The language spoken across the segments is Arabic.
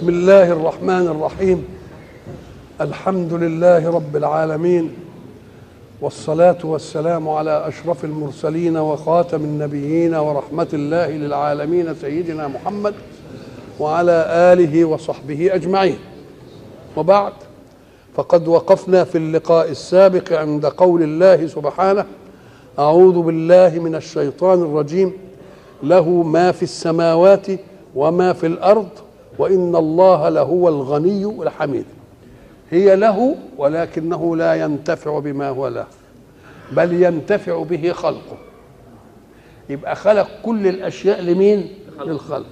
بسم الله الرحمن الرحيم. الحمد لله رب العالمين. والصلاة والسلام على أشرف المرسلين وخاتم النبيين ورحمة الله للعالمين سيدنا محمد وعلى آله وصحبه أجمعين. وبعد فقد وقفنا في اللقاء السابق عند قول الله سبحانه أعوذ بالله من الشيطان الرجيم. له ما في السماوات وما في الأرض وإن الله لهو الغني الحميد. هي له ولكنه لا ينتفع بما هو له بل ينتفع به خلقه. يبقى خلق كل الأشياء لمين؟ للخلق.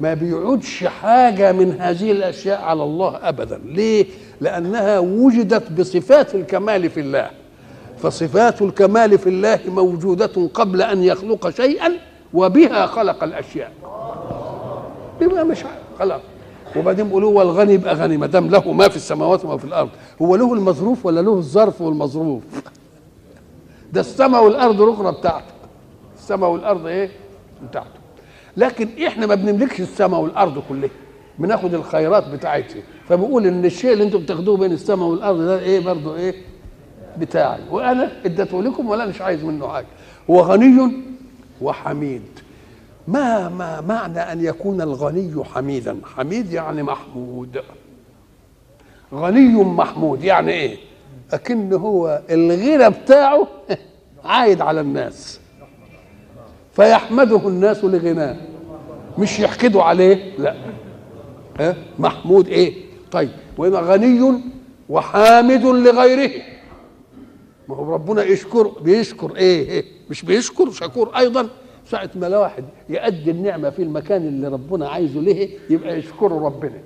ما بيعودش حاجة من هذه الأشياء على الله أبدا. ليه؟ لأنها وجدت بصفات الكمال في الله. فصفات الكمال في الله موجودة قبل أن يخلق شيئا وبها خلق الأشياء. يبقى مش خلاص. وبعدين بيقولوا هو الغني يبقى غني ما دام له ما في السماوات وما في الأرض هو له المظروف ولا له الظرف والمظروف؟ ده السماء والأرض الاخرى بتاعته. السماء والأرض إيه؟ بتاعته. لكن إحنا ما بنملكش السماء والأرض كلها بناخد الخيرات بتاعتها. فبقول إن الشيء اللي أنتم بتاخدوه بين السماء والأرض ده إيه برضه إيه؟ بتاعي. وأنا اديته لكم ولا مش عايز منه حاجة. هو غني وحميد. ما ما معنى أن يكون الغني حميدا؟ حميد يعني محمود. غني محمود يعني إيه؟ اكن هو الغنى بتاعه عايد على الناس. فيحمده الناس لغناه. مش يحقدوا عليه؟ لا. ها؟ محمود إيه؟ طيب وإذا غني وحامد لغيره. ما هو ربنا يشكر بيشكر إيه, إيه؟ مش بيشكر شكور أيضا. ساعة ما الواحد يأدي النعمة في المكان اللي ربنا عايزه له يبقى يشكره ربنا.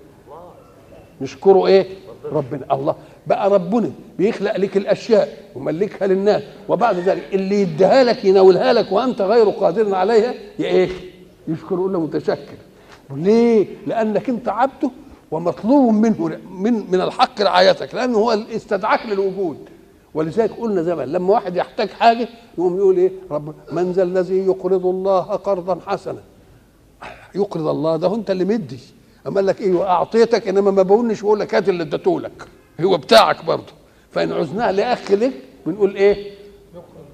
يشكره إيه؟ ربنا. الله. بقى ربنا بيخلق لك الأشياء وملكها للناس وبعد ذلك اللي يديها لك يناولها لك وأنت غير قادر عليها يا إيه يشكر يقول له متشكر. ليه؟ لأنك أنت عبده ومطلوب منه من من الحق رعايتك لأنه هو استدعاك للوجود. ولذلك قلنا زمان لما واحد يحتاج حاجة يقوم يقول إيه؟ رب من ذا الذي يقرض الله قرضا حسنا؟ يقرض الله ده أنت اللي مدي. أما قال لك إيه؟ واعطيتك إنما ما بقولش بقول لك هات اللي اديته لك هو بتاعك برضه. فإن عزناه لاخ لك بنقول إيه؟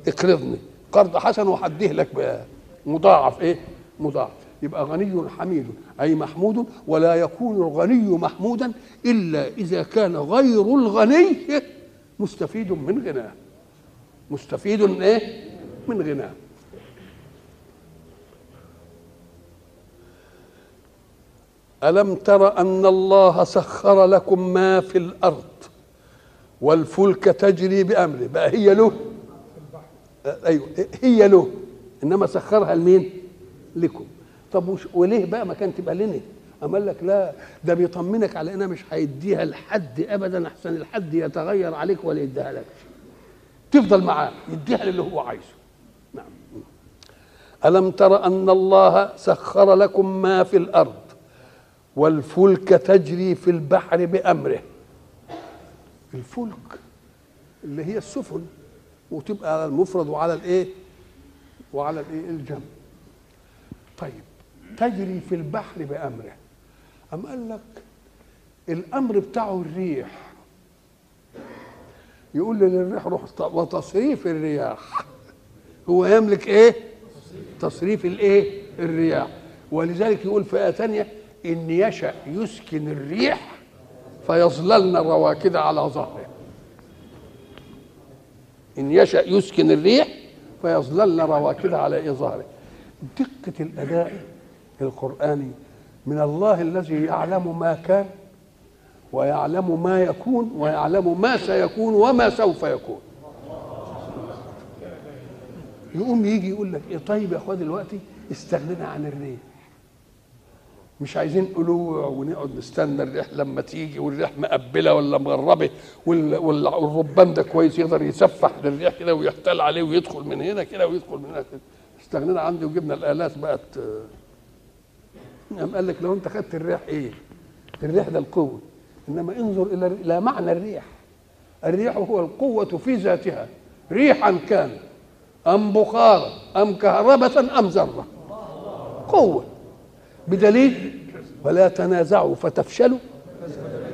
اقرضني. قرض حسن وهديه لك مضاعف إيه؟ مضاعف. يبقى غني حميد أي محمود ولا يكون الغني محمودا إلا إذا كان غير الغني. مستفيد من غناه مستفيد إيه؟ من غناه ألم تر أن الله سخر لكم ما في الأرض والفلك تجري بأمره؟ بقى هي له. أيوه هي له. إنما سخرها لمين؟ لكم. طب وليه بقى ما كانت تبقى لنا؟ أما لك لا ده بيطمنك على إنها مش هيديها لحد ابدا أحسن الحد يتغير عليك ولا يديها لك. تفضل معاه يديها للي هو عايزه. نعم. ألم تر أن الله سخر لكم ما في الأرض والفلك تجري في البحر بأمره؟ الفلك اللي هي السفن وتبقى على المفرد وعلى الإيه؟ وعلى الإيه؟ الجمع طيب تجري في البحر بأمره. أم قال لك الأمر بتاعه الريح. يقول للريح روح وتصريف الرياح. هو يملك إيه؟ تصريف الإيه؟ الرياح. ولذلك يقول في آية ثانية إن يشأ يسكن الريح فيظللن رواكد على ظهره. إن يشأ يسكن الريح فيظللن رواكد على ظهره دقة الأداء القرآني من الله الذي يعلم ما كان ويعلم ما يكون ويعلم ما سيكون وما سوف يكون. يقوم يجي يقول لك إيه طيب يا أخويا دلوقتي استغنينا عن الريح. مش عايزين قلوع ونقعد نستنى الريح لما تيجي والريح مقبلة ولا مغربة والربان ده كويس يقدر يسفح للريح كده ويحتال عليه ويدخل من هنا كده ويدخل من هنا. كده استغنينا عنده وجبنا الآلات بقت قام قال لك لو انت خدت الريح إيه؟ الريح ده القوة. انما انظر إلى إلى معنى الريح. الريح هو القوة في ذاتها. ريحا كان. أم بخارا أم كهربة أم ذرة. قوة. بدليل ولا تنازعوا فتفشلوا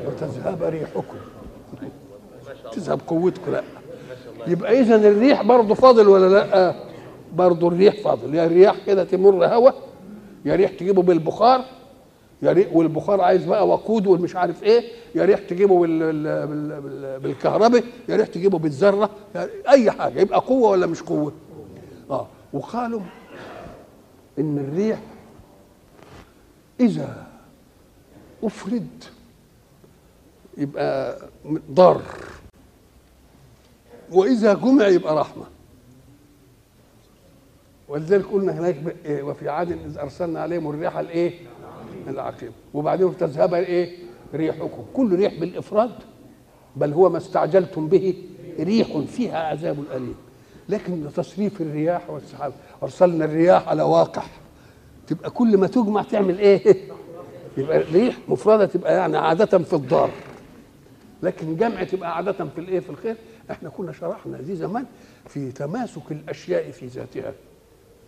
وتذهب ريحكم. تذهب قوتكم. لا. يبقى اذا الريح برضه فاضل ولا لا؟ برضه الريح فاضل. يا الرياح كده تمر هوا يا ريح تجيبه بالبخار يا ريح والبخار عايز بقى وقود والمش عارف إيه يا ريح تجيبه بال... بال... بال... بال... بالكهرباء يا ريح تجيبه بالذرة أي حاجة يبقى قوة ولا مش قوة؟ آه وقالوا إن الريح إذا أفرد يبقى ضار وإذا جمع يبقى رحمة. ولذلك قلنا هناك إيه وفي عاد إذ أرسلنا عليهم الريح الإيه؟ العقيم. وبعدين تذهب إيه؟ ريحكم. كل ريح بالإفراد بل هو ما استعجلتم به ريح فيها عذاب أليم. لكن تصريف الرياح والسحاب أرسلنا الرياح على واقع. تبقى كل ما تجمع تعمل إيه؟ يبقى ريح مفردة تبقى يعني عادة في الضار لكن جمع تبقى عادة في الإيه؟ في الخير. إحنا كنا شرحنا دي زمان في تماسك الأشياء في ذاتها.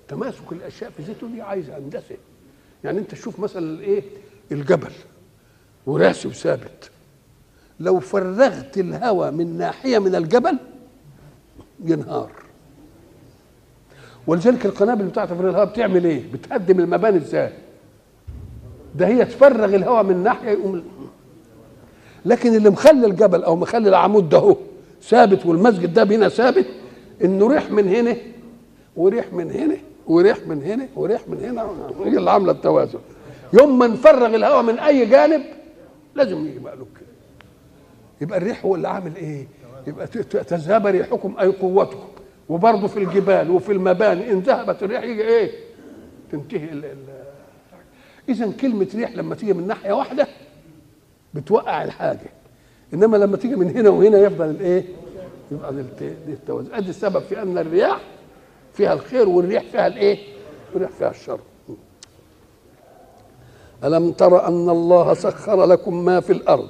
تماسك الأشياء في ذاته دي عايزة هندسة. يعني أنت تشوف مثلا الإيه؟ الجبل. وراسي وثابت لو فرغت الهواء من ناحية من الجبل ينهار. ولذلك القنابل بتاعت تفريغ الهواء بتعمل إيه؟ بتهدم المباني إزاي؟ ده هي تفرغ الهواء من ناحية يقوم لكن اللي مخلي الجبل أو مخلي العمود ده هو ثابت والمسجد ده هنا ثابت إنه ريح من هنا وريح من هنا وريح من هنا وريح من هنا. هي اللي عاملة التوازن. يوم ما نفرغ الهواء من أي جانب لازم يجي مقلوب كده. يبقى الريح هو اللي عامل إيه؟ يبقى تذهب ريحكم أي قوتكم. وبرضه في الجبال وفي المباني إن ذهبت الريح يجي إيه؟ تنتهي ال ال اذا كلمة ريح لما تيجي من ناحية واحدة بتوقع الحاجة. إنما لما تيجي من هنا وهنا يفضل الايه يبقى دي التوازن. أدي السبب في أن الرياح فيها الخير والريح فيها الايه؟ والريح فيها الشر. ألم تر أن الله سخر لكم ما في الأرض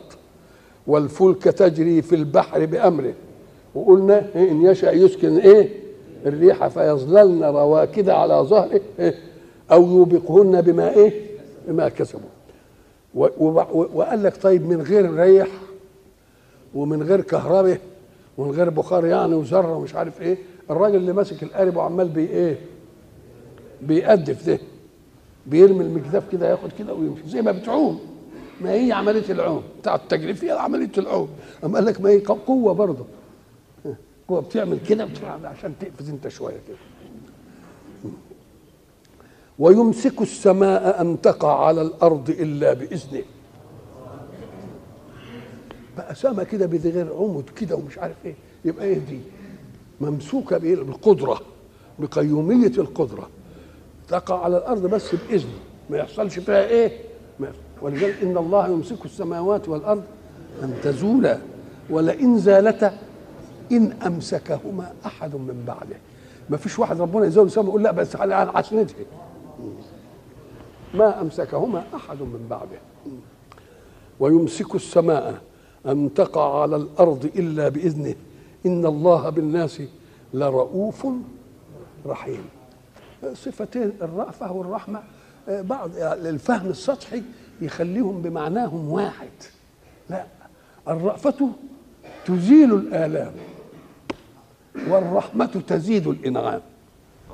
والفلك تجري في البحر بأمره؟ وقلنا إن يشأ يسكن إيه؟ الريح فيظللن رواكد على ظهره إيه؟ أو يوبقهن بما إيه؟ بما كسبوا. وقال لك طيب من غير ريح ومن غير كهرباء ومن غير بخار يعني وذرة ومش عارف إيه الراجل اللي ماسك القارب وعمال بي إيه؟ بيقدف ده. بيرمي المجداف كده ياخد كده ويمشي. زي ما بتعوم. ما هي عملية العوم. بتاع التجريف هي عملية العوم. أما قال لك ما هي قوة برضه. قوة بتعمل كده عشان تقفز أنت شوية كده. ويمسك السماء أن تقع على الأرض إلا بإذنه. بقى سما كده بغير عمد كده ومش عارف إيه. يبقى إيه دي؟ ممسوكة بالقدرة بقيومية القدرة. تقع على الأرض بس باذنه ما يحصلش فيها إيه؟ ولذلك إن الله يمسك السماوات والأرض أن تزولا ولئن زالتا إن أمسكهما أحد من بعده. ما فيش واحد ربنا يزول السماء يقول لا بس على عشنته ما أمسكهما أحد من بعده. ويمسك السماء أن تقع على الأرض إلا بإذنه. إن الله بالناس لرؤوف رحيم. صفتين الرأفة والرحمة بعض الفهم السطحي يخليهم بمعناهم واحد. لا الرأفة تزيل الآلام والرحمة تزيد الإنعام.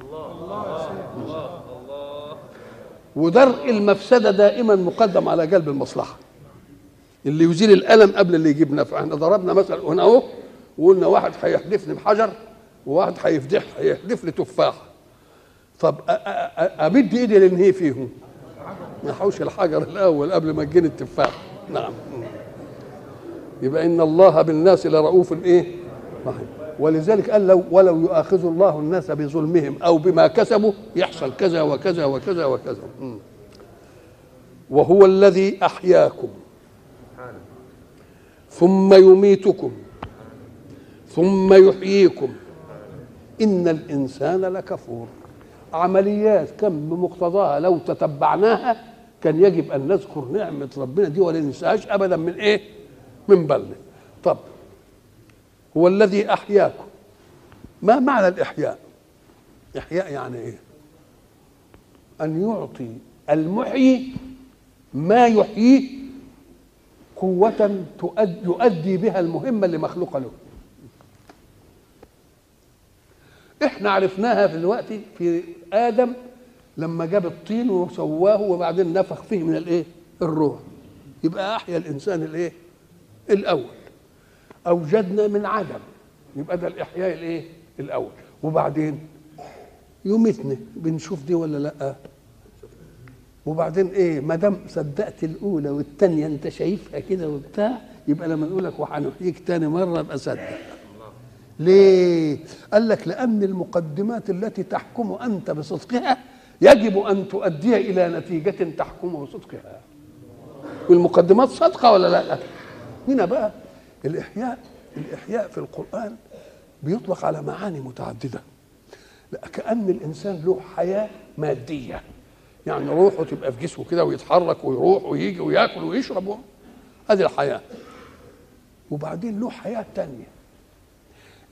الله الله الله ودرء المفسدة دائما مقدم على جلب المصلحة. اللي يزيل الألم قبل اللي يجيب نفع. إحنا ضربنا مثلا هنا أهو وقلنا واحد هيحدفني بحجر وواحد هيفدح هيحدف لي تفاحه طب أمد إيدي لانهي فيهم. ما حوش الحجر الأول قبل ما تجيني التفاح. نعم. يبقى إن الله بالناس لرؤوف إيه؟ رحيم. ولذلك قال لو ولو يؤاخذ الله الناس بظلمهم أو بما كسبوا يحصل كذا وكذا وكذا وكذا. وهو الذي أحياكم. ثم يميتكم. ثم يحييكم. إن الإنسان لكفور عمليات كم بمقتضاها لو تتبعناها كان يجب أن نذكر نعمة ربنا دي ولا ننساهاش ابدا من إيه؟ من بالنا. طب هو الذي أحياكم ما معنى الإحياء؟ إحياء يعني إيه؟ أن يعطي المحيي ما يحييه قوة يؤدي بها المهمة اللي مخلوقة له إحنا عرفناها الوقت في آدم لما جاب الطين وسواه وبعدين نفخ فيه من الإيه؟ الروح. يبقى أحيا الإنسان الإيه؟ الأول. أوجدنا من عدم. يبقى ده الإحياء الإيه؟ الأول. وبعدين؟ يميتنا بنشوف دي ولا لأ؟ وبعدين إيه؟ ما دام صدقت الأولى والثانيه أنت شايفها كده وبتاع يبقى لما نقول لك وهنحييك تاني مرة أبقى صدق. ليه؟ قال لك لأن المقدمات التي تحكم أنت بصدقها يجب أن تؤدي إلى نتيجة تحكم بصدقها والمقدمات صادقة ولا لا؟ هنا بقى الإحياء الإحياء في القرآن بيطلق على معاني متعددة. لا كأن الإنسان له حياة مادية. يعني روحه تبقى في جسمه كده ويتحرك ويروح ويجي وياكل ويشرب هذه الحياة. وبعدين له حياة تانية.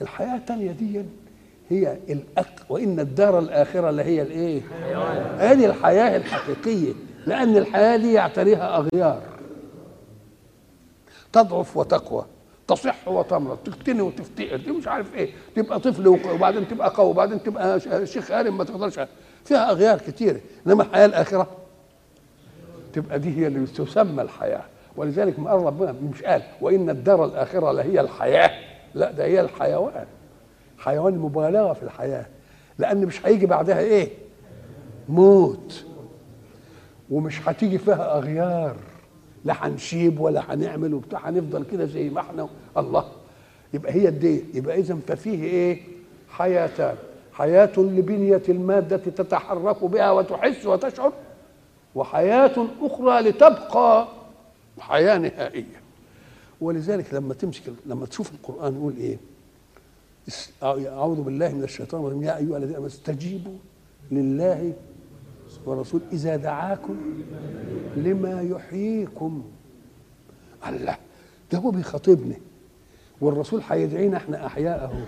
الحياة التانية دي هي الأق وإن الدار الآخرة لهي الإيه؟ هذه الحياة الحقيقية لأن الحياة دي يعتريها أغيار. تضعف وتقوى تصح وتمرض تقتني وتفتقر دي مش عارف إيه تبقى طفل وبعدين تبقى قوي وبعدين تبقى شيخ هارم ما تقدرش. فيها أغيار كتيره إنما الحياة الآخرة تبقى دي هي اللي تسمى الحياة. ولذلك ما قال ربنا مش قال وإن الدار الآخرة لهي الحياة. لا ده هي الحيوان. حيوان مبالغة في الحياة لأن مش هيجي بعدها إيه؟ موت. ومش هتيجي فيها أغيار لا هنشيب ولا هنعمل وبتاع هنفضل كده زي ما إحنا. الله. يبقى هي دي يبقى إذا ففيه إيه؟ حياتان حياة لبنية المادة تتحرك بها وتحس وتشعر وحياة أخرى لتبقى حياة نهائية. ولذلك لما تمسك لما تشوف القرآن يقول إيه؟ أعوذ بالله من الشيطان الرجيم. يا أيها الذين آمنوا استجيبوا لله ورسول إذا دعاكم لما يحييكم. الله ده هو بيخاطبنا والرسول هيدعينا إحنا احياء اهو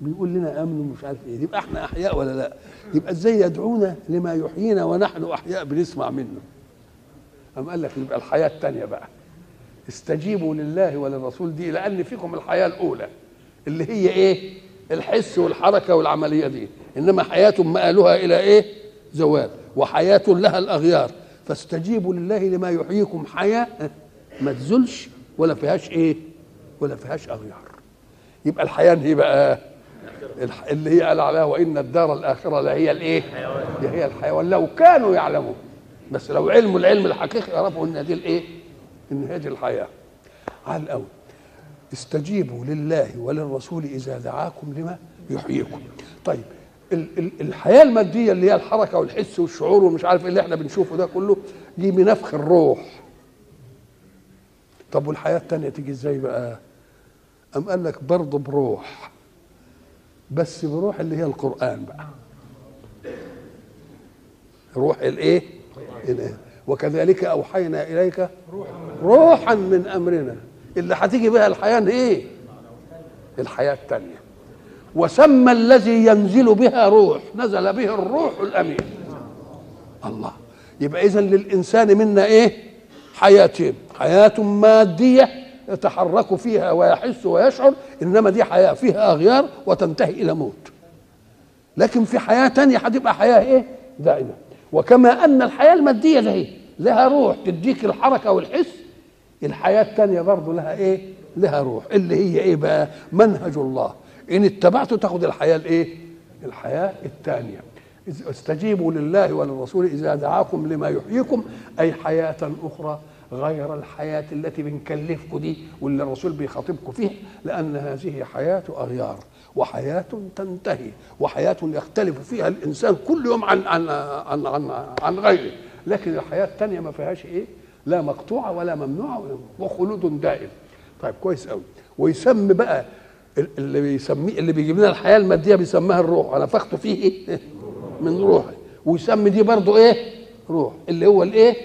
بيقول لنا امنوا مش عارف إيه. يبقى إحنا أحياء ولا لا؟ يبقى إزاي يدعونا لما يحيينا ونحن أحياء؟ بنسمع منه. أم قال لك يبقى الحياة الثانية بقى. استجيبوا لله وللرسول. دي لأن فيكم الحياة الأولى اللي هي إيه؟ الحس والحركة والعملية دي. إنما حياه مآلها إلى إيه؟ زوال. وحياة لها الأغيار. فاستجيبوا لله لما يحييكم. حياة ما تزولش ولا فيهاش إيه؟ ولا فيهاش أغيار. يبقى الحياة هي بقى اللي هي قال عليها وإن الدار الآخرة لهي الإيه؟ هي الحيوان. لو كانوا يعلمون بس لو علموا العلم الحقيقي يعرفوا إن دي الإيه؟ ان هذه الحياة. على الأول استجيبوا لله وللرسول إذا دعاكم لما يحييكم. طيب الحياة المادية اللي هي الحركة والحس والشعور ومش عارف إيه اللي إحنا بنشوفه ده كله دي بنفخ الروح. طب والحياة الثانية تيجي إزاي بقى؟ أم قال لك برضه بروح بس بروح اللي هي القرآن بقى. روح الإيه؟ وكذلك أوحينا إليك روحا من أمرنا. اللي هتيجي بها الحياة إيه؟ الحياة الثانية وسمى الذي ينزل بها روح نزل به الروح الأمين. الله. يبقى إذا للإنسان منا إيه؟ حياتين حياة مادية يتحرك فيها ويحس ويشعر إنما دي حياة فيها أغيار وتنتهي إلى موت. لكن في حياة تانية هتبقى حياة إيه؟ دائمة. وكما أن الحياة المادية ده لها روح. تديك الحركة والحس. الحياة التانية برضه لها إيه؟ لها روح. اللي هي إيه بقى؟ منهج الله. إن اتبعته تاخد الحياة الإيه؟ الحياة الثانية استجيبوا لله وللرسول إذا دعاكم لما يحييكم أي حياة أخرى غير الحياة التي بنكلفكم دي واللي الرسول بيخاطبكم فيها لأن هذه حياة أغيار. وحياة تنتهي وحياة يختلف فيها الإنسان كل يوم عن عن عن عن, عن غيره. لكن الحياة الثانية ما فيهاش إيه؟ لا مقطوعة ولا ممنوعة وخلود دائم. طيب كويس قوي ويسمي بقى اللي بيسميه اللي بيجيب لنا الحياة المادية بيسميها الروح. أنا فيه إيه؟ من روحي. ويسمي دي برضه إيه؟ روح. اللي هو الإيه؟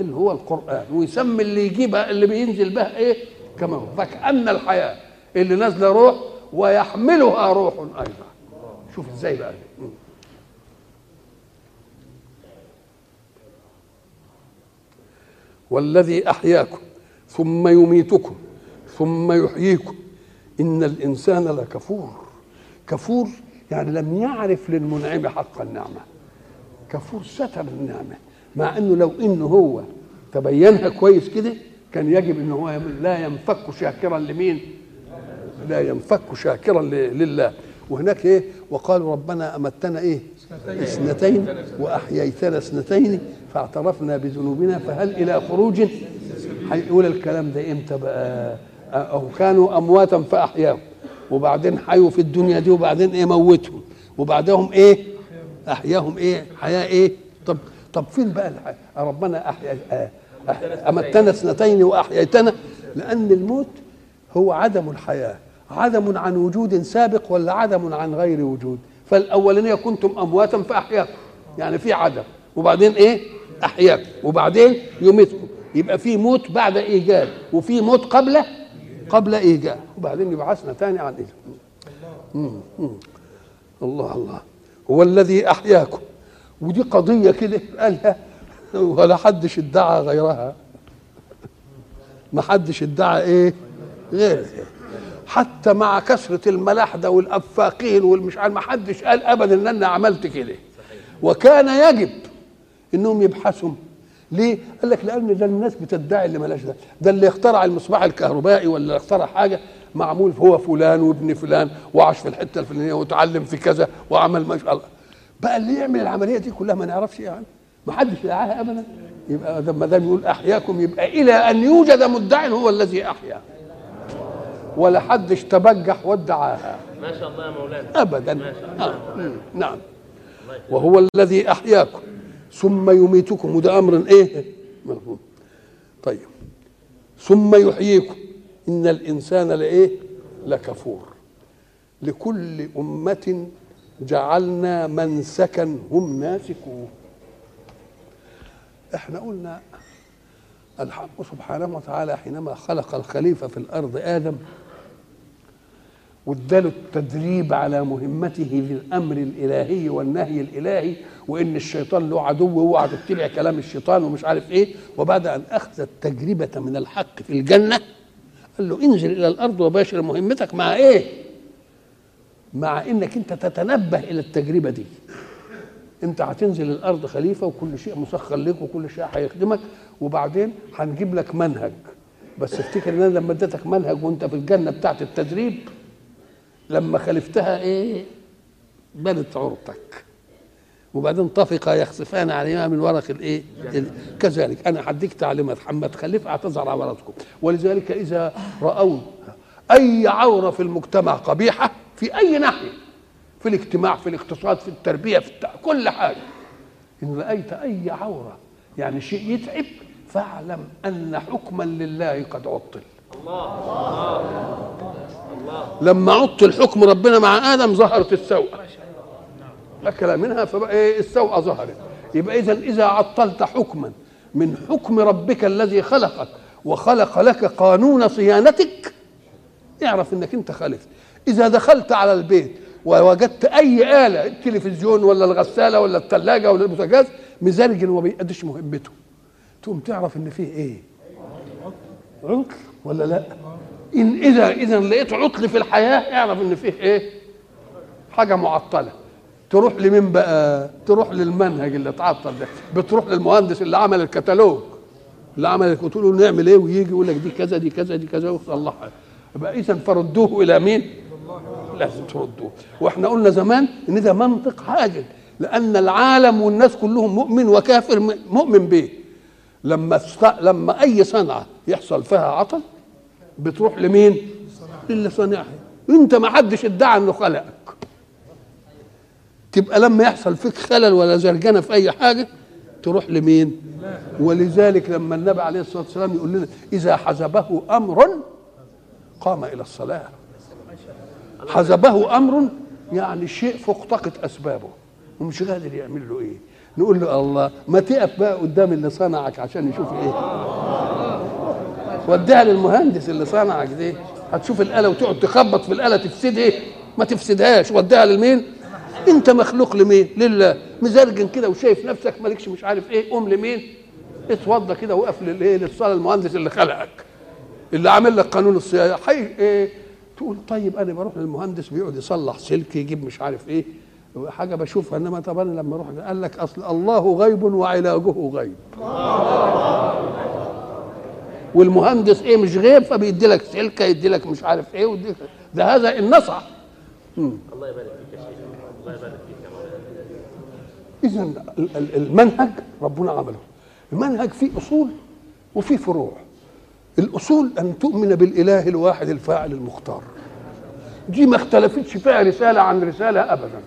اللي هو القرآن. ويسمي اللي يجيبها اللي بينزل بها إيه؟ كما هو. فكأن الحياة. اللي نازلة روح ويحملها روح أيضا. شوف إزاي بقى. والذي أحياكم ثم يميتكم ثم يحييكم. إن الإنسان لكفور. كفور يعني لم يعرف للمنعم حق النعمة. كفور ستر النعمة. مع إنه لو إنه هو تبينها كويس كده كان يجب ان هو لا ينفك شاكرا لمين؟ لا ينفك شاكرا لله. وهناك إيه؟ وقالوا ربنا أمتنا إيه؟ اثنتين. وأحييتنا اثنتين فاعترفنا بذنوبنا فهل إلى خروج؟ هيقول الكلام ده إمتى بقى؟ أو كانوا أمواتا فأحياهم. وبعدين حيوا في الدنيا دي وبعدين إيه؟ موتهم. وبعدهم إيه؟ أحياهم إيه؟ حياة إيه؟ طب طب فين بقى الحياة؟ ربنا احيا أمتنا اثنتين وأحييتنا. لأن الموت هو عدم الحياة. عدم عن وجود سابق ولا عدم عن غير وجود؟ فالاولانيه كنتم أمواتا فأحياكم. يعني في عدم. وبعدين إيه؟ أحياكم. وبعدين يميتكم. يبقى في موت بعد إيجاد. وفي موت قبل؟ قبل إيجاد. وبعدين يبعثنا ثاني عن إيجاد. الله الله. هو الذي أحياكم. ودي قضية كده قالها. ولا حدش ادعى غيرها. ما حدش ادعى إيه؟ غير حتى مع كثرة الملاحدة والأفاقين والمش عارف ما حدش قال أبدا إن أنا عملت كده. وكان يجب إنهم يبحثوا. ليه؟ قال لك لأن ده الناس بتدعي اللي ملاش ده. ده اللي اخترع المصباح الكهربائي ولا اخترع حاجة. معمول هو فلان وابن فلان وعاش في الحتة الفلانية وتعلم في كذا وعمل ما شاء الله. بقى اللي يعمل العملية دي كلها ما نعرفش يعني. ما حدش دعاها أبدا. يبقى ما دام يقول أحياكم يبقى إلى أن يوجد مدع هو الذي أحيا. ولا حدش تبجح وادعاها. ما شاء الله يا مولانا. ابدا. ما شاء الله. آه. نعم. وهو الذي أحياكم. ثم يميتكم. وده أمر إيه؟ مفهوم. طيب. ثم يحييكم. إن الإنسان لإيه؟ لكفور. لكل أمة جعلنا منسكا. هم ناسكوه. إحنا قلنا الحق سبحانه وتعالى حينما خلق الخليفة في الأرض آدم واداله التدريب على مهمته للامر الإلهي والنهي الإلهي وإن الشيطان له عدو واوعى تتبع كلام الشيطان ومش عارف إيه. وبعد أن أخذ التجربة من الحق في الجنة قال له انزل إلى الأرض وباشر مهمتك مع إيه؟ مع إنك أنت تتنبه إلى التجربة دي. أنت هتنزل الأرض خليفة وكل شيء مسخر لك وكل شيء هيخدمك وبعدين هنجيب لك منهج. بس افتكر إن أنا لما اديتك منهج وأنت في الجنة بتاعت التدريب لما خلفتها إيه؟ بنت عورتك. وبعدين طفقا يخسفان عليها من ورق الإيه؟ كذلك. أنا هديك تعليمات حما تخلف اعتذر عورتكم ولذلك إذا رأوا أي عورة في المجتمع قبيحة في أي ناحية في الاجتماع في الاقتصاد في التربية في التع... كل حاجة. إن رأيت أي عورة يعني شيء يتعب فاعلم أن حكما لله قد عطل. لما عطل حكم ربنا مع آدم ظهرت السوءه اكل منها فبقى إيه السوءه ظهرت. يبقى اذا إذا عطلت حكما من حكم ربك الذي خلقك وخلق لك قانون صيانتك اعرف إنك أنت خالفت إذا دخلت على البيت ووجدت أي آلة التلفزيون ولا الغسالة ولا الثلاجه ولا البوتاجاز مزرجن وما بيأديش مهمته تقوم تعرف إن فيه إيه؟ عطل. ولا لا؟ إن إذا إذا لقيت عطل في الحياة اعرف إن فيه إيه؟ حاجة معطلة. تروح لمين بقى تروح للمنهج اللي اتعطل ده. بتروح للمهندس اللي عمل الكتالوج. اللي عمل تقول له نعمل إيه؟ ويجي يقول لك دي كذا دي كذا دي كذا وصلحها يبقى إذا فردوه إلى مين؟ لازم تردوه. وإحنا قلنا زمان إن ده منطق عاجل لأن العالم والناس كلهم مؤمن وكافر مؤمن به. لما لما أي صنعة يحصل فيها عطل بتروح لمين؟ للي صانعها انت ما حدش ادعى انه خلقك. تبقى لما يحصل فيك خلل ولا زرجنة في أي حاجة تروح لمين؟ ولذلك لما النبي عليه الصلاة والسلام يقول لنا إذا حزبه أمر قام إلى الصلاة. حزبه أمر يعني شيء فوق طاقة أسبابه. ومش قادر يعمل له إيه. نقول له الله ما تقف بقى قدام اللي صنعك عشان يشوف إيه. وديها للمهندس اللي صنعك دي. هتشوف الآلة وتقعد تخبط في الآلة تفسد إيه؟ ما تفسدهاش. وديها لمين أنت مخلوق لمين؟ لله. مزرجن كده وشايف نفسك مالكش مش عارف إيه قوم لمين؟ اتوضى كده وقف للايه للصلاه المهندس اللي خلقك. اللي عامل لك قانون الصيانة. حي إيه؟ تقول طيب أنا بروح للمهندس بيقعد يصلح سلك يجيب مش عارف إيه. حاجة بشوفها إنما طب أنا لما أروح قال لك أصل الله غيب وعلاجه غيب. والمهندس إيه مش غيب فبيدي لك سلكة يدي لك مش عارف إيه ويدي ده هذا النصح. الله يبارك فيك يا شيخ. الله يبارك فيك اذا المنهج ربنا عمله. المنهج فيه أصول وفيه فروع. الأصول أن تؤمن بالإله الواحد الفاعل المختار. دي ما اختلفتش فيها رسالة عن رسالة ابدا.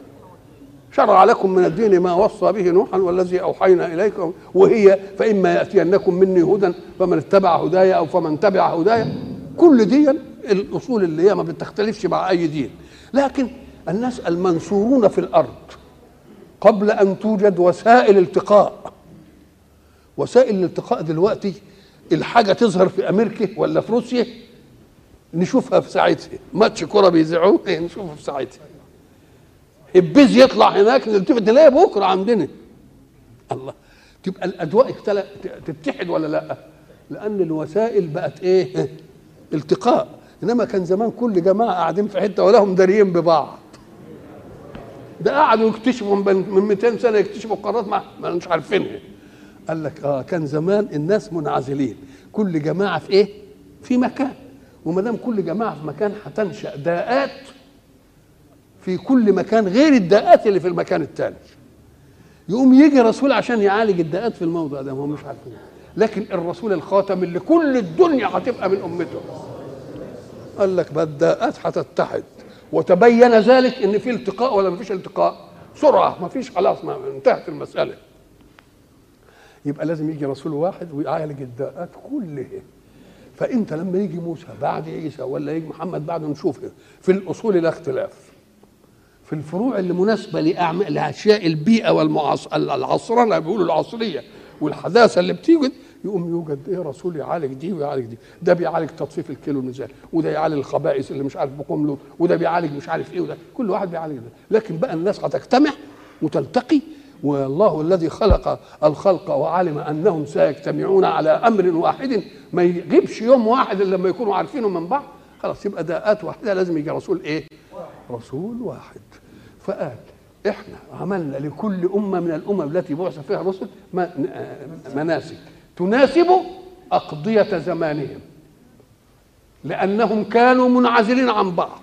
شرع لكم من الدين ما وصى به نوحا والذي أوحينا اليكم وهي فإما يأتينكم مني هدى فمن اتبع هدايا أو فمن تبع هدايا كل دي الأصول اللي هي ما بتختلفش مع أي دين. لكن الناس المنصورون في الأرض قبل أن توجد وسائل التقاء. وسائل الالتقاء دلوقتي الحاجة تظهر في أمريكا ولا في روسيا؟ نشوفها في ساعتها. ماتش كره بيذيعوه نشوفه في ساعتها. البيز يطلع هناك نلتفت نلاقي بكرة عندنا. الله تبقى الاجواء تتحد ولا لأ؟ لأن الوسائل بقت إيه؟ التقاء. إنما كان زمان كل جماعة قاعدين في حتة ولهم داريين ببعض. ده قعدوا يكتشفوا من 200 سنة يكتشفوا قارات ما مش عارفينها. قال لك آه كان زمان الناس منعزلين. كل جماعة في إيه؟ في مكان. وما دام كل جماعة في مكان هتنشأ داءات في كل مكان غير الداءات اللي في المكان الثاني يقوم يجي رسول عشان يعالج الداءات في الموضع ده هم مش عارفين. لكن الرسول الخاتم اللي كل الدنيا هتبقى من أمته. قال لك بقى الداءات هتتحد. وتبين ذلك إن في التقاء ولا ما فيش التقاء. سرعة ما فيش خلاص ما انتهت المسألة. يبقى لازم يجي رسول واحد ويعالج الداءات كلها. فإنت لما يجي موسى بعد عيسى ولا يجي محمد بعد نشوف في الأصول لا اختلاف. في الفروع اللي مناسبة لاعمال لأشياء البيئة والعصرنه بيقولوا العصرية والحداثة اللي بتيجي يقوم يوجد إيه رسول؟ يعالج دي ويعالج دي. ده بيعالج تطفيف الكيلو الميزان وده يعالج الخبائث اللي مش عارف بقوم له وده بيعالج مش عارف إيه وده كل واحد بيعالج ده. لكن بقى الناس هتجتمع وتلتقي والله الذي خلق الخلق وعلم أنهم سيجتمعون على أمر واحد ما يغيبش يوم واحد إلا لما يكونوا عارفينه من بعض. خلاص يبقى داءات واحدة لازم يجي رسول إيه؟ رسول واحد. فقال إحنا عملنا لكل أمة من الأمم التي بعث فيها رسل مناسك. تناسب أقضية زمانهم لأنهم كانوا منعزلين عن بعض.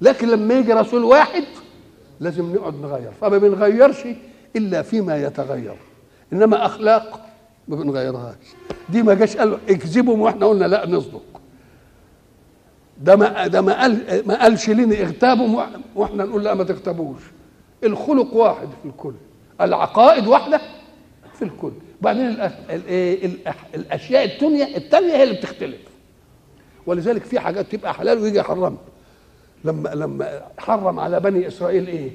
لكن لما يجي رسول واحد لازم نقعد نغير. فما بنغيرش إلا فيما يتغير. إنما أخلاق ما بنغيرهاش. دي ما جاش قال اكذبوا وإحنا قلنا لا نصدق. ده ما ده ما قال ما قالش لنا اغتابوا وإحنا نقول لا ما تغتابوش. الخلق واحد في الكل العقائد واحدة في الكل. بعدين الأشياء الدنيا الثانية هي اللي بتختلف. ولذلك في حاجات تبقى حلال ويجي يحرمها لما لما حرم على بني إسرائيل إيه؟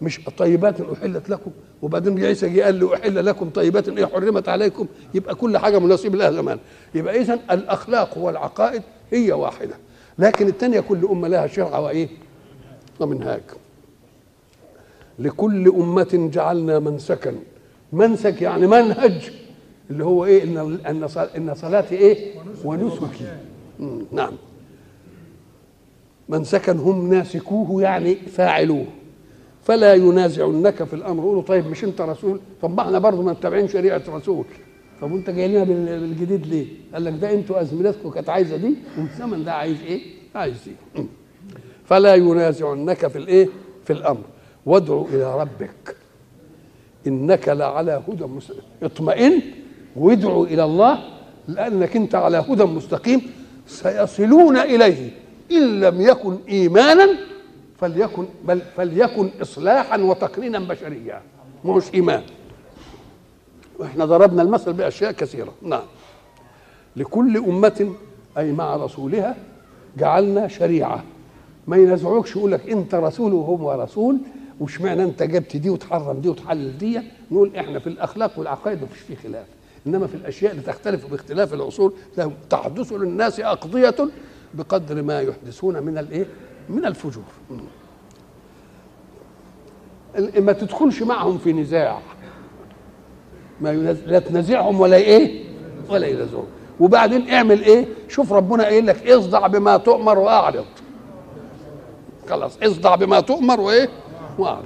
مش طيبات أحلت لكم. وبعدين عيسى جه قال له أحل لكم طيبات إيه حرمت عليكم؟ يبقى كل حاجة مناسبة لها زمان. يبقى اذا الأخلاق والعقائد هي واحدة. لكن الثانية كل أمة لها شرع وإيه؟ ومنهاج. لكل أمة جعلنا منسكا. منسك يعني منهج اللي هو إن إن إن صلاتي إيه؟ ونسكي. نعم. منسكا هم ناسكوه يعني فاعلوه. فلا ينازعنك في الأمر. قولوا طيب مش أنت رسول؟ طب ما إحنا برضه متبعين شريعة رسول طب وانت جاي لنا بالجديد ليه؟ قال لك ده أنتوا أزمنتكم كانت عايزة دي والزمن ده عايز إيه؟ عايز دي. فلا ينازعنك في الإيه؟ في الأمر. وادعو إلى ربك. إنك لعلى هدى مستقيم اطمئن. وادعو إلى الله لأنك أنت على هدى مستقيم. سيصلون إليه. إن لم يكن إيمانا فليكن بل فليكن إصلاحا وتقنينا بشريا. مش إيمان. وإحنا ضربنا المثل بأشياء كثيرة. نعم. لكل أمة أي مع رسولها جعلنا شريعة. ما ينازعوكش يقول لك أنت رسول وهم رسول واشمعنى أنت جبت دي وتحرم دي وتحلل دي؟ نقول إحنا في الأخلاق والعقائد مفيش فيه خلاف. إنما في الأشياء اللي تختلف باختلاف الاصول تحدث للناس أقضية بقدر ما يحدثون من الإيه؟ من الفجور. ما تدخلش معهم في نزاع. ما ينز- لا تنازعهم ولا إيه؟ ولا ينازعهم. وبعدين اعمل إيه؟ شوف ربنا قايل لك اصدع بما تؤمر واعرض. خلاص اصدع بما تؤمر وإيه؟ واعرض.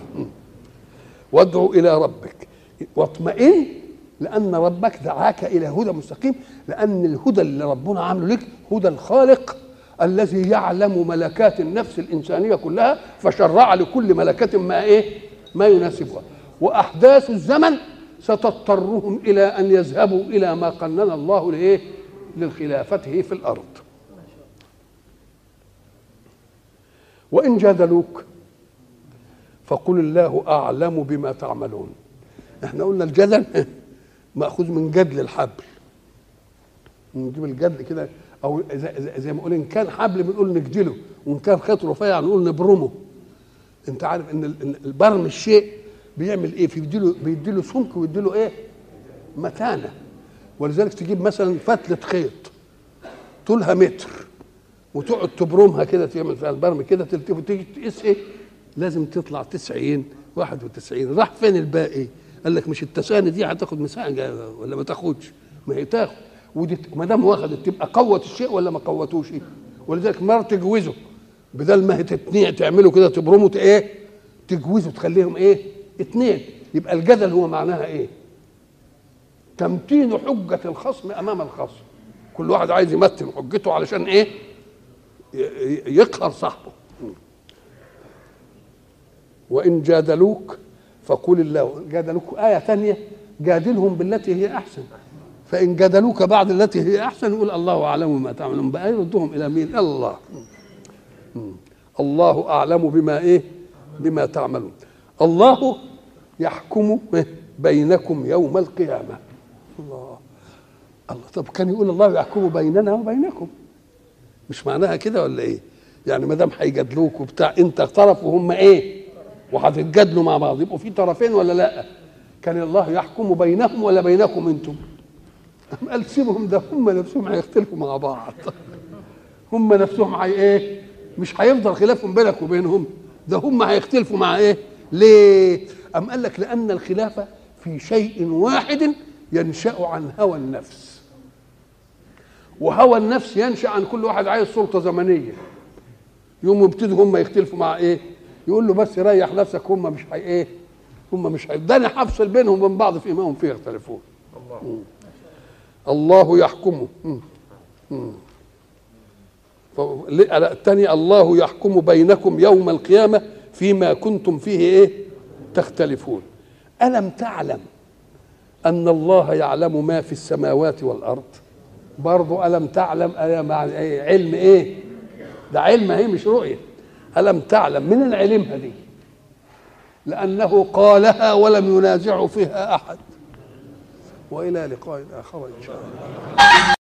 وادعو إلى ربك. واطمئن لأن ربك دعاك إلى هدى مستقيم لأن الهدى اللي ربنا عامله لك هدى الخالق الذي يعلم ملكات النفس الإنسانية كلها فشرع لكل ملكة ما إيه؟ ما يناسبها. وأحداث الزمن ستضطرهم إلى أن يذهبوا إلى ما قنن الله لايه لخلافته في الأرض. وإن جادلوك فقل الله أعلم بما تعملون. إحنا قلنا الجدل مأخوذ من جدل الحبل. نجيب الجدل كده أو زي, ما نقول إن كان حبل بنقول نجدله وإن كان خيط رفيع نقول نبرمه. أنت عارف إن البرم الشيء بيعمل إيه؟ بيديله بيديله سمك ويديله إيه؟ متانة. ولذلك تجيب مثلا فتلة خيط طولها متر وتقعد تبرمها كده تعمل فيها البرم كده تلتف وتيجي تقيس إيه؟ لازم تطلع 90 91 راح فين الباقي؟ قال لك مش التساني دي هتاخد مساحة ولا ما تاخدش؟ ما هي تاخد. ودي ما دام واخدت تبقى قوت الشيء ولا ما قوتوش ولذلك مره تجوزه. بدل ما هي تتنيع تعمله كده تبرمه إيه؟ تجوزه تخليهم إيه؟ اتنين يبقى الجدل هو معناها إيه؟ تمتين حجة الخصم أمام الخصم. كل واحد عايز يمتن حجته علشان ي- يقهر صاحبه. وإن جادلوك فقل الله. جادلوك آية ثانية جادلهم بالتي هي أحسن. فإن جادلوك بعد التي هي أحسن يقول الله أعلم ما تعملون. بقى يردهم إلى مين؟ الله. الله أعلم بما إيه؟ بما تعملون. الله يحكم بينكم يوم القيامة. الله. الله. طب كان يقول الله يحكم بيننا وبينكم؟ مش معناها كده ولا إيه؟ يعني ما دام هيجادلوك وبتاع أنت طرف وهم إيه؟ وهتتجادلوا مع بعض. يبقوا في طرفين ولا لأ؟ كان الله يحكم بينهم ولا بينكم أنتم؟ قال سيبهم ده هم نفسهم هيختلفوا مع بعض. هم نفسهم هي إيه؟ مش هيفضل خلافهم بينك وبينهم. ده هم هيختلفوا مع إيه؟ ليه؟ أم قال لك لأن الخلافة في شيء واحد ينشأ عن هوى النفس. وهوى النفس ينشأ عن كل واحد عايز سلطة زمنية. يوم يبتدوا هم يختلفوا مع إيه؟ يقول له بس ريح نفسك هم مش هي إيه؟ هم مش هي. ده أنا هفصل بينهم وبين بعض فيما هم فيه يختلفون الله. الله يحكمه. الثاني الله يحكم بينكم يوم القيامة فيما كنتم فيه إيه؟ تختلفون. ألم تعلم أن الله يعلم ما في السماوات والأرض؟ برضو ألم تعلم؟ علم إيه؟ ده علم هي مش رؤية. ألم تعلم من العلمها دي لأنه قالها ولم ينازع فيها أحد. وإلى لقاء آخر إن شاء الله.